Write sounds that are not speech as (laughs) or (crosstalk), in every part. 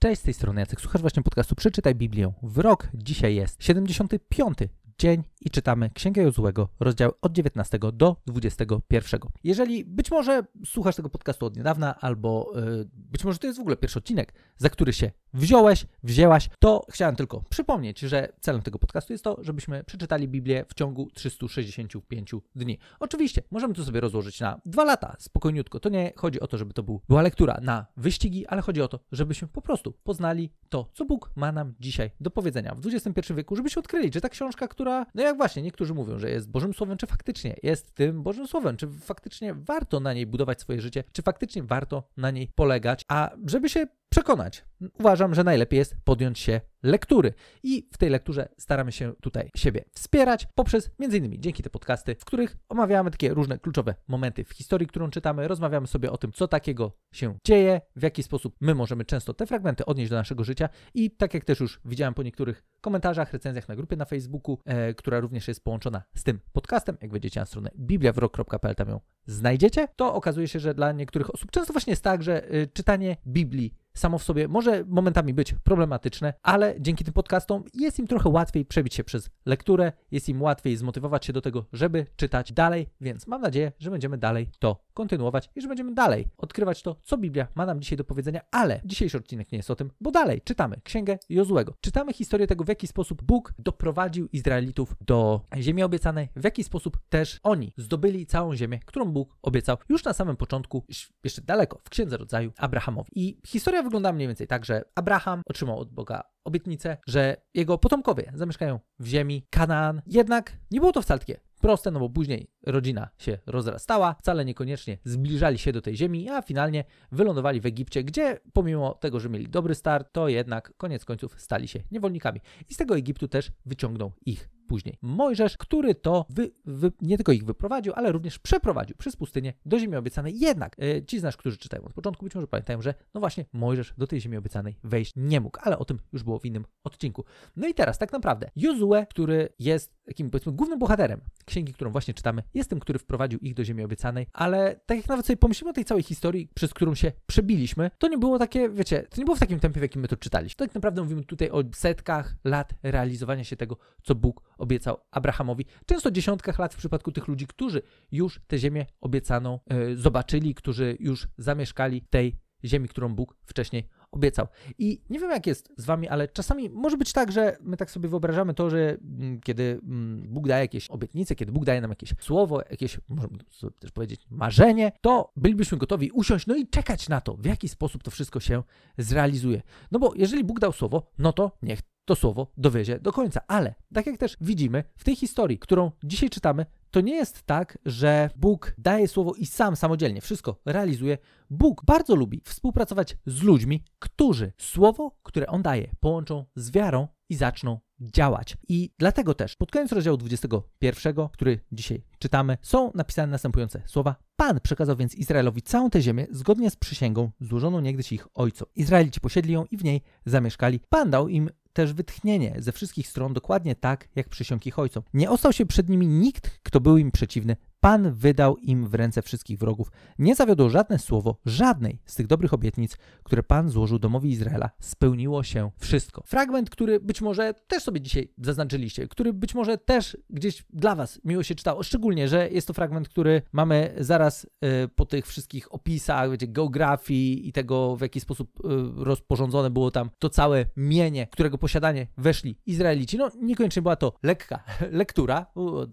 Cześć, z tej strony Jacek. Słuchasz właśnie podcastu Przeczytaj Biblię w rok. Dzisiaj jest 75 dzień i czytamy Księgę Jozłego, rozdział od 19 do 21. Jeżeli być może słuchasz tego podcastu od niedawna, albo yy, być może to jest w ogóle pierwszy odcinek, za który się wziąłeś, wzięłaś, to chciałem tylko przypomnieć, że celem tego podcastu jest to, żebyśmy przeczytali Biblię w ciągu 365 dni. Oczywiście, możemy to sobie rozłożyć na dwa lata, spokojniutko. To nie chodzi o to, żeby to był, była lektura na wyścigi, ale chodzi o to, żebyśmy po prostu poznali to, co Bóg ma nam dzisiaj do powiedzenia w XXI wieku, żebyśmy odkryli, że ta książka, która, no jak właśnie, niektórzy mówią, że jest Bożym Słowem, czy faktycznie jest tym Bożym Słowem, czy faktycznie warto na niej budować swoje życie, czy faktycznie warto na niej polegać, a żeby się przekonać. Uważam, że najlepiej jest podjąć się lektury i w tej lekturze staramy się tutaj siebie wspierać poprzez m.in. dzięki te podcasty, w których omawiamy takie różne kluczowe momenty w historii, którą czytamy, rozmawiamy sobie o tym, co takiego się dzieje, w jaki sposób my możemy często te fragmenty odnieść do naszego życia i tak jak też już widziałem po niektórych komentarzach, recenzjach na grupie na Facebooku, e, która również jest połączona z tym podcastem, jak wejdziecie na stronę bibliawrok.pl, tam ją znajdziecie, to okazuje się, że dla niektórych osób często właśnie jest tak, że y, czytanie Biblii samo w sobie może momentami być problematyczne, ale dzięki tym podcastom jest im trochę łatwiej przebić się przez lekturę, jest im łatwiej zmotywować się do tego, żeby czytać dalej, więc mam nadzieję, że będziemy dalej to kontynuować i że będziemy dalej odkrywać to, co Biblia ma nam dzisiaj do powiedzenia, ale dzisiejszy odcinek nie jest o tym, bo dalej czytamy Księgę Jozłego. Czytamy historię tego, w jaki sposób Bóg doprowadził Izraelitów do ziemi obiecanej, w jaki sposób też oni zdobyli całą ziemię, którą Bóg obiecał już na samym początku, jeszcze daleko w Księdze Rodzaju Abrahamowi. I historia wygląda mniej więcej tak, że Abraham otrzymał od Boga obietnicę, że jego potomkowie zamieszkają w ziemi Kanaan. Jednak nie było to wcale takie proste, no bo później rodzina się rozrastała, wcale niekoniecznie zbliżali się do tej ziemi, a finalnie wylądowali w Egipcie, gdzie pomimo tego, że mieli dobry start, to jednak koniec końców stali się niewolnikami. I z tego Egiptu też wyciągnął ich później Mojżesz, który to wy, wy, nie tylko ich wyprowadził, ale również przeprowadził przez pustynię do ziemi obiecanej. Jednak e, ci z nas, którzy czytają od początku, być może pamiętają, że no właśnie Mojżesz do tej ziemi obiecanej wejść nie mógł, ale o tym już było w innym odcinku. No i teraz tak naprawdę Jozue, który jest takim powiedzmy głównym bohaterem księgi, którą właśnie czytamy, jest tym, który wprowadził ich do ziemi obiecanej, ale tak jak nawet sobie pomyślimy o tej całej historii, przez którą się przebiliśmy, to nie było takie, wiecie, to nie było w takim tempie, w jakim my to czytaliśmy. Tak naprawdę mówimy tutaj o setkach lat realizowania się tego, co Bóg obiecał Abrahamowi. Często dziesiątkach lat w przypadku tych ludzi, którzy już tę ziemię obiecaną yy, zobaczyli, którzy już zamieszkali tej ziemi, którą Bóg wcześniej obiecał. I nie wiem, jak jest z wami, ale czasami może być tak, że my tak sobie wyobrażamy to, że mm, kiedy mm, Bóg daje jakieś obietnice, kiedy Bóg daje nam jakieś słowo, jakieś, możemy też powiedzieć, marzenie, to bylibyśmy gotowi usiąść, no i czekać na to, w jaki sposób to wszystko się zrealizuje. No bo jeżeli Bóg dał słowo, no to niech to słowo dowiezie do końca. Ale tak jak też widzimy w tej historii, którą dzisiaj czytamy, to nie jest tak, że Bóg daje słowo i sam samodzielnie wszystko realizuje. Bóg bardzo lubi współpracować z ludźmi, którzy słowo, które on daje, połączą z wiarą i zaczną działać. I dlatego też pod koniec rozdziału 21, który dzisiaj czytamy, są napisane następujące słowa. Pan przekazał więc Izraelowi całą tę ziemię zgodnie z przysięgą złożoną niegdyś ich ojcom. Izraelici posiedli ją i w niej zamieszkali. Pan dał im też wytchnienie ze wszystkich stron dokładnie tak, jak przysiąg ich ojcom. Nie ostał się przed nimi nikt, kto był im przeciwny, Pan wydał im w ręce wszystkich wrogów. Nie zawiodło żadne słowo, żadnej z tych dobrych obietnic, które Pan złożył domowi Izraela. Spełniło się wszystko. Fragment, który być może też sobie dzisiaj zaznaczyliście, który być może też gdzieś dla Was miło się czytało, szczególnie, że jest to fragment, który mamy zaraz y, po tych wszystkich opisach, wiecie, geografii i tego, w jaki sposób y, rozporządzone było tam to całe mienie, którego posiadanie weszli Izraelici. No, niekoniecznie była to lekka (laughs) lektura,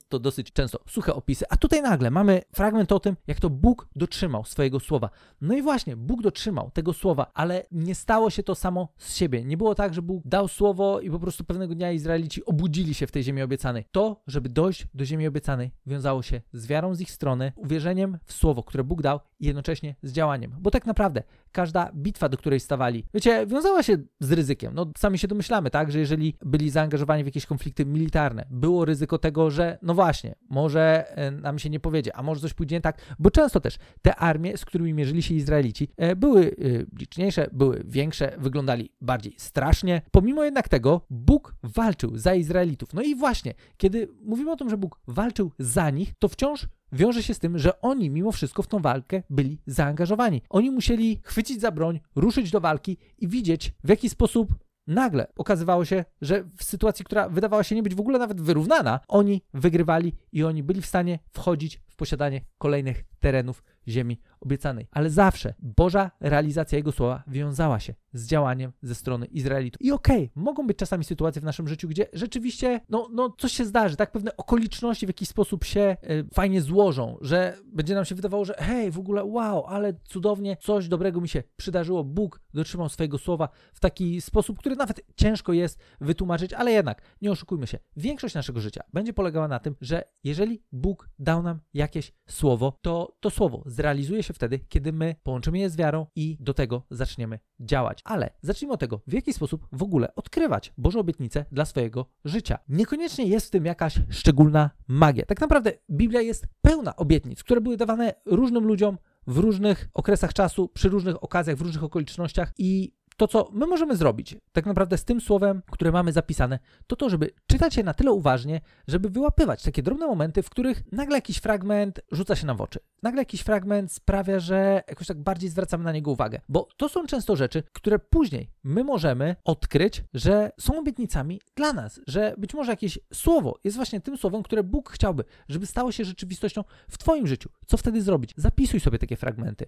to dosyć często suche opisy, a tutaj tutaj nagle mamy fragment o tym, jak to Bóg dotrzymał swojego słowa. No i właśnie, Bóg dotrzymał tego słowa, ale nie stało się to samo z siebie. Nie było tak, że Bóg dał słowo i po prostu pewnego dnia Izraelici obudzili się w tej ziemi obiecanej. To, żeby dojść do ziemi obiecanej, wiązało się z wiarą z ich strony, uwierzeniem w słowo, które Bóg dał i jednocześnie z działaniem. Bo tak naprawdę każda bitwa, do której stawali, wiecie, wiązała się z ryzykiem. No sami się domyślamy, tak, że jeżeli byli zaangażowani w jakieś konflikty militarne, było ryzyko tego, że no właśnie, może e, nam się nie powiedzie, a może coś pójdzie nie tak, bo często też te armie, z którymi mierzyli się Izraelici, e, były e, liczniejsze, były większe, wyglądali bardziej strasznie. Pomimo jednak tego, Bóg walczył za Izraelitów. No i właśnie, kiedy mówimy o tym, że Bóg walczył za nich, to wciąż wiąże się z tym, że oni mimo wszystko w tą walkę byli zaangażowani. Oni musieli chwycić za broń, ruszyć do walki i widzieć, w jaki sposób nagle okazywało się, że w sytuacji, która wydawała się nie być w ogóle nawet wyrównana, oni wygrywali i oni byli w stanie wchodzić w posiadanie kolejnych terenów ziemi obiecanej. Ale zawsze Boża realizacja Jego słowa wiązała się z działaniem ze strony Izraelitów. I okej, okay, mogą być czasami sytuacje w naszym życiu, gdzie rzeczywiście no, no coś się zdarzy, tak? Pewne okoliczności w jakiś sposób się y, fajnie złożą, że będzie nam się wydawało, że hej, w ogóle wow, ale cudownie, coś dobrego mi się przydarzyło. Bóg dotrzymał swojego słowa w taki sposób, który nawet ciężko jest wytłumaczyć, ale jednak nie oszukujmy się. Większość naszego życia będzie polegała na tym, że jeżeli Bóg dał nam jakieś słowo, to to słowo zrealizuje się wtedy, kiedy my połączymy je z wiarą i do tego zaczniemy działać. Ale zacznijmy od tego, w jaki sposób w ogóle odkrywać Boże obietnice dla swojego życia. Niekoniecznie jest w tym jakaś szczególna magia. Tak naprawdę Biblia jest pełna obietnic, które były dawane różnym ludziom w różnych okresach czasu, przy różnych okazjach, w różnych okolicznościach i to, co my możemy zrobić, tak naprawdę z tym słowem, które mamy zapisane, to to, żeby czytać je na tyle uważnie, żeby wyłapywać takie drobne momenty, w których nagle jakiś fragment rzuca się nam w oczy. Nagle jakiś fragment sprawia, że jakoś tak bardziej zwracamy na niego uwagę. Bo to są często rzeczy, które później my możemy odkryć, że są obietnicami dla nas, że być może jakieś słowo jest właśnie tym słowem, które Bóg chciałby, żeby stało się rzeczywistością w Twoim życiu. Co wtedy zrobić? Zapisuj sobie takie fragmenty.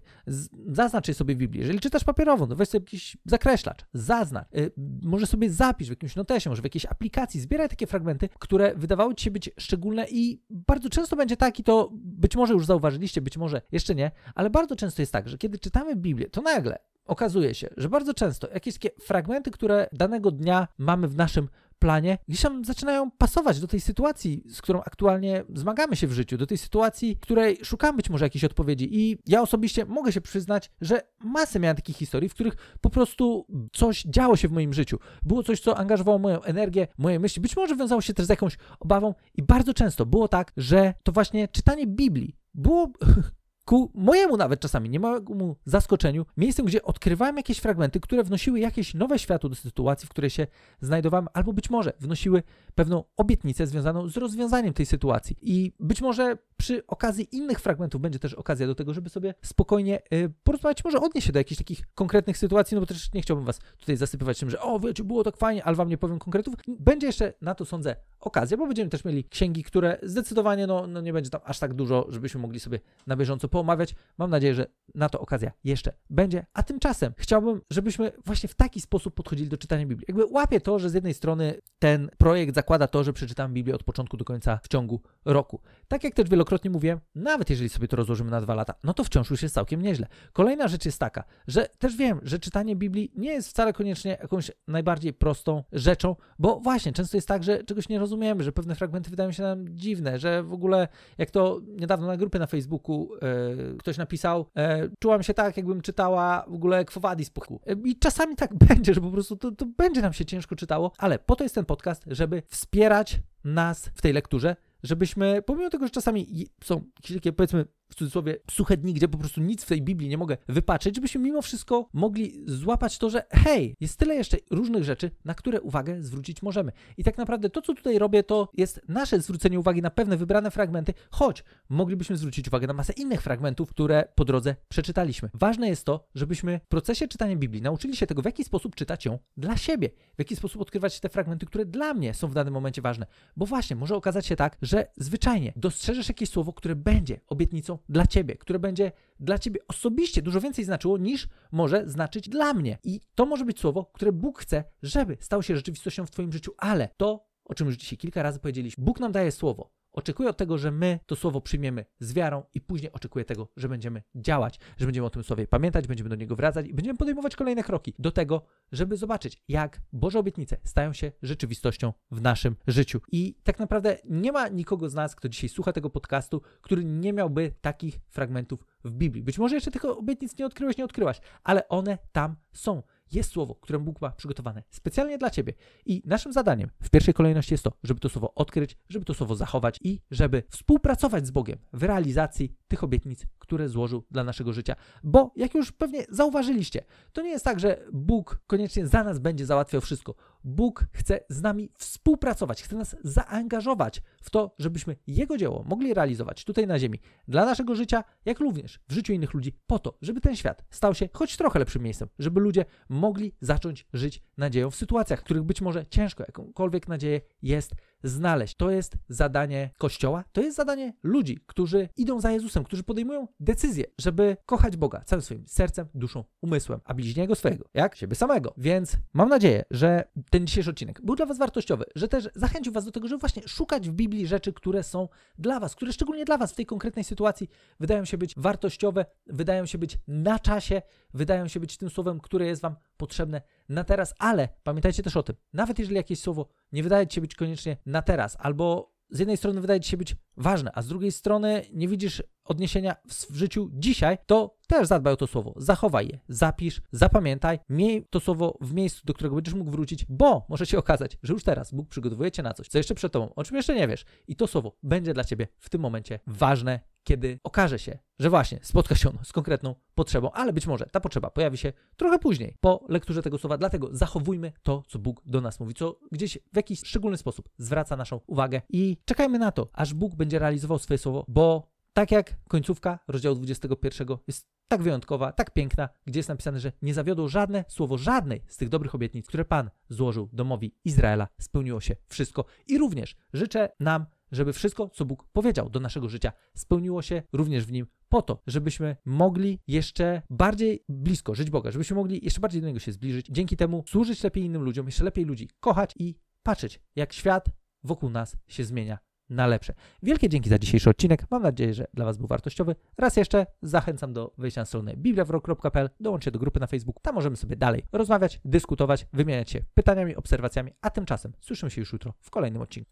Zaznacz je sobie w Biblii. Jeżeli czytasz papierowo, to weź sobie jakiś zakreślacz, zaznacz, y, może sobie zapisz w jakimś notesie, może w jakiejś aplikacji, zbieraj takie fragmenty, które wydawały ci się być szczególne i bardzo często będzie tak i to być może już zauważyliście, być może jeszcze nie, ale bardzo często jest tak, że kiedy czytamy Biblię, to nagle okazuje się, że bardzo często jakieś takie fragmenty, które danego dnia mamy w naszym planie, gdzieś tam zaczynają pasować do tej sytuacji, z którą aktualnie zmagamy się w życiu, do tej sytuacji, której szukamy być może jakiejś odpowiedzi. I ja osobiście mogę się przyznać, że masę miałem takich historii, w których po prostu coś działo się w moim życiu. Było coś, co angażowało moją energię, moje myśli, być może wiązało się też z jakąś obawą i bardzo często było tak, że to właśnie czytanie Biblii było (laughs) ku mojemu nawet czasami niemałemu zaskoczeniu, miejscem, gdzie odkrywałem jakieś fragmenty, które wnosiły jakieś nowe światło do sytuacji, w której się znajdowałem, albo być może wnosiły pewną obietnicę związaną z rozwiązaniem tej sytuacji. I być może przy okazji innych fragmentów będzie też okazja do tego, żeby sobie spokojnie y, porozmawiać, może odnieść się do jakichś takich konkretnych sytuacji, no bo też nie chciałbym was tutaj zasypywać tym, że o, wiecie, było tak fajnie, ale wam nie powiem konkretów. Będzie jeszcze na to, sądzę, okazja, bo będziemy też mieli księgi, które zdecydowanie, no, no nie będzie tam aż tak dużo, żebyśmy mogli sobie na bieżąco poomawiać. Mam nadzieję, że na to okazja jeszcze będzie. A tymczasem chciałbym, żebyśmy właśnie w taki sposób podchodzili do czytania Biblii. Jakby łapię to, że z jednej strony ten projekt zakłada to, że przeczytam Biblię od początku do końca w ciągu roku. Tak jak też wielokrotnie mówiłem, nawet jeżeli sobie to rozłożymy na dwa lata, no to wciąż już jest całkiem nieźle. Kolejna rzecz jest taka, że też wiem, że czytanie Biblii nie jest wcale koniecznie jakąś najbardziej prostą rzeczą, bo właśnie często jest tak, że czegoś nie rozumiemy, że pewne fragmenty wydają się nam dziwne, że w ogóle jak to niedawno na grupie na Facebooku e, ktoś napisał, e, czułam się tak, jakbym czytała w ogóle Quo Vadis po e, I czasami tak (laughs) będzie, że po prostu to, to będzie nam się ciężko czytało, ale po to jest ten podcast, żeby wspierać nas w tej lekturze, żebyśmy, pomimo tego, że czasami są powiedzmy, w cudzysłowie, suche dni, gdzie po prostu nic w tej Biblii nie mogę wypatrzeć, żebyśmy mimo wszystko mogli złapać to, że hej, jest tyle jeszcze różnych rzeczy, na które uwagę zwrócić możemy. I tak naprawdę to, co tutaj robię, to jest nasze zwrócenie uwagi na pewne wybrane fragmenty, choć moglibyśmy zwrócić uwagę na masę innych fragmentów, które po drodze przeczytaliśmy. Ważne jest to, żebyśmy w procesie czytania Biblii nauczyli się tego, w jaki sposób czytać ją dla siebie, w jaki sposób odkrywać te fragmenty, które dla mnie są w danym momencie ważne. Bo właśnie może okazać się tak, że zwyczajnie dostrzeżesz jakieś słowo, które będzie obietnicą dla ciebie, które będzie dla ciebie osobiście dużo więcej znaczyło niż może znaczyć dla mnie. I to może być słowo, które Bóg chce, żeby stało się rzeczywistością w twoim życiu, ale to o czym już dzisiaj kilka razy powiedzieliśmy. Bóg nam daje słowo. Oczekuje od tego, że my to słowo przyjmiemy z wiarą i później oczekuje tego, że będziemy działać, że będziemy o tym słowie pamiętać, będziemy do niego wracać i będziemy podejmować kolejne kroki do tego, żeby zobaczyć, jak Boże obietnice stają się rzeczywistością w naszym życiu. I tak naprawdę nie ma nikogo z nas, kto dzisiaj słucha tego podcastu, który nie miałby takich fragmentów w Biblii. Być może jeszcze tych obietnic nie odkryłeś, nie odkryłaś, ale one tam są jest słowo, które Bóg ma przygotowane specjalnie dla Ciebie. I naszym zadaniem w pierwszej kolejności jest to, żeby to słowo odkryć, żeby to słowo zachować i żeby współpracować z Bogiem w realizacji tych obietnic, które złożył dla naszego życia. Bo, jak już pewnie zauważyliście, to nie jest tak, że Bóg koniecznie za nas będzie załatwiał wszystko. Bóg chce z nami współpracować, chce nas zaangażować w to, żebyśmy Jego dzieło mogli realizować tutaj na Ziemi, dla naszego życia, jak również w życiu innych ludzi, po to, żeby ten świat stał się choć trochę lepszym miejscem, żeby ludzie mogli zacząć żyć nadzieją w sytuacjach, w których być może ciężko jakąkolwiek nadzieję jest znaleźć. To jest zadanie Kościoła, to jest zadanie ludzi, którzy idą za Jezusem, którzy podejmują decyzję, żeby kochać Boga całym swoim sercem, duszą, umysłem, a bliźniego swojego, jak siebie samego. Więc mam nadzieję, że ten dzisiejszy odcinek był dla Was wartościowy, że też zachęcił Was do tego, żeby właśnie szukać w Biblii rzeczy, które są dla Was, które szczególnie dla Was w tej konkretnej sytuacji wydają się być wartościowe, wydają się być na czasie, wydają się być tym słowem, które jest Wam potrzebne na teraz, ale pamiętajcie też o tym, nawet jeżeli jakieś słowo nie wydaje Ci się być koniecznie na teraz, albo z jednej strony wydaje Ci się być ważne, a z drugiej strony nie widzisz odniesienia w, życiu dzisiaj, to też zadbaj o to słowo, zachowaj je, zapisz, zapamiętaj, miej to słowo w miejscu, do którego będziesz mógł wrócić, bo może się okazać, że już teraz Bóg przygotowuje Cię na coś, co jeszcze przed Tobą, o czym jeszcze nie wiesz. I to słowo będzie dla Ciebie w tym momencie ważne, kiedy okaże się, że właśnie spotka się ono z konkretną potrzebą, ale być może ta potrzeba pojawi się trochę później po lekturze tego słowa. Dlatego zachowujmy to, co Bóg do nas mówi, co gdzieś w jakiś szczególny sposób zwraca naszą uwagę i czekajmy na to, aż Bóg będzie realizował swoje słowo, bo tak jak końcówka rozdziału 21 jest tak wyjątkowa, tak piękna, gdzie jest napisane, że nie zawiodło żadne słowo żadnej z tych dobrych obietnic, które Pan złożył domowi Izraela, spełniło się wszystko. I również życzę nam, żeby wszystko, co Bóg powiedział do naszego życia, spełniło się również w nim, po to, żebyśmy mogli jeszcze bardziej blisko żyć Boga, żebyśmy mogli jeszcze bardziej do Niego się zbliżyć, dzięki temu służyć lepiej innym ludziom, jeszcze lepiej ludzi kochać i patrzeć, jak świat wokół nas się zmienia na lepsze. Wielkie dzięki za dzisiejszy odcinek. Mam nadzieję, że dla Was był wartościowy. Raz jeszcze zachęcam do wejścia na stronę bibliawrok.pl, dołączcie do grupy na Facebook. Tam możemy sobie dalej rozmawiać, dyskutować, wymieniać się pytaniami, obserwacjami, a tymczasem słyszymy się już jutro w kolejnym odcinku.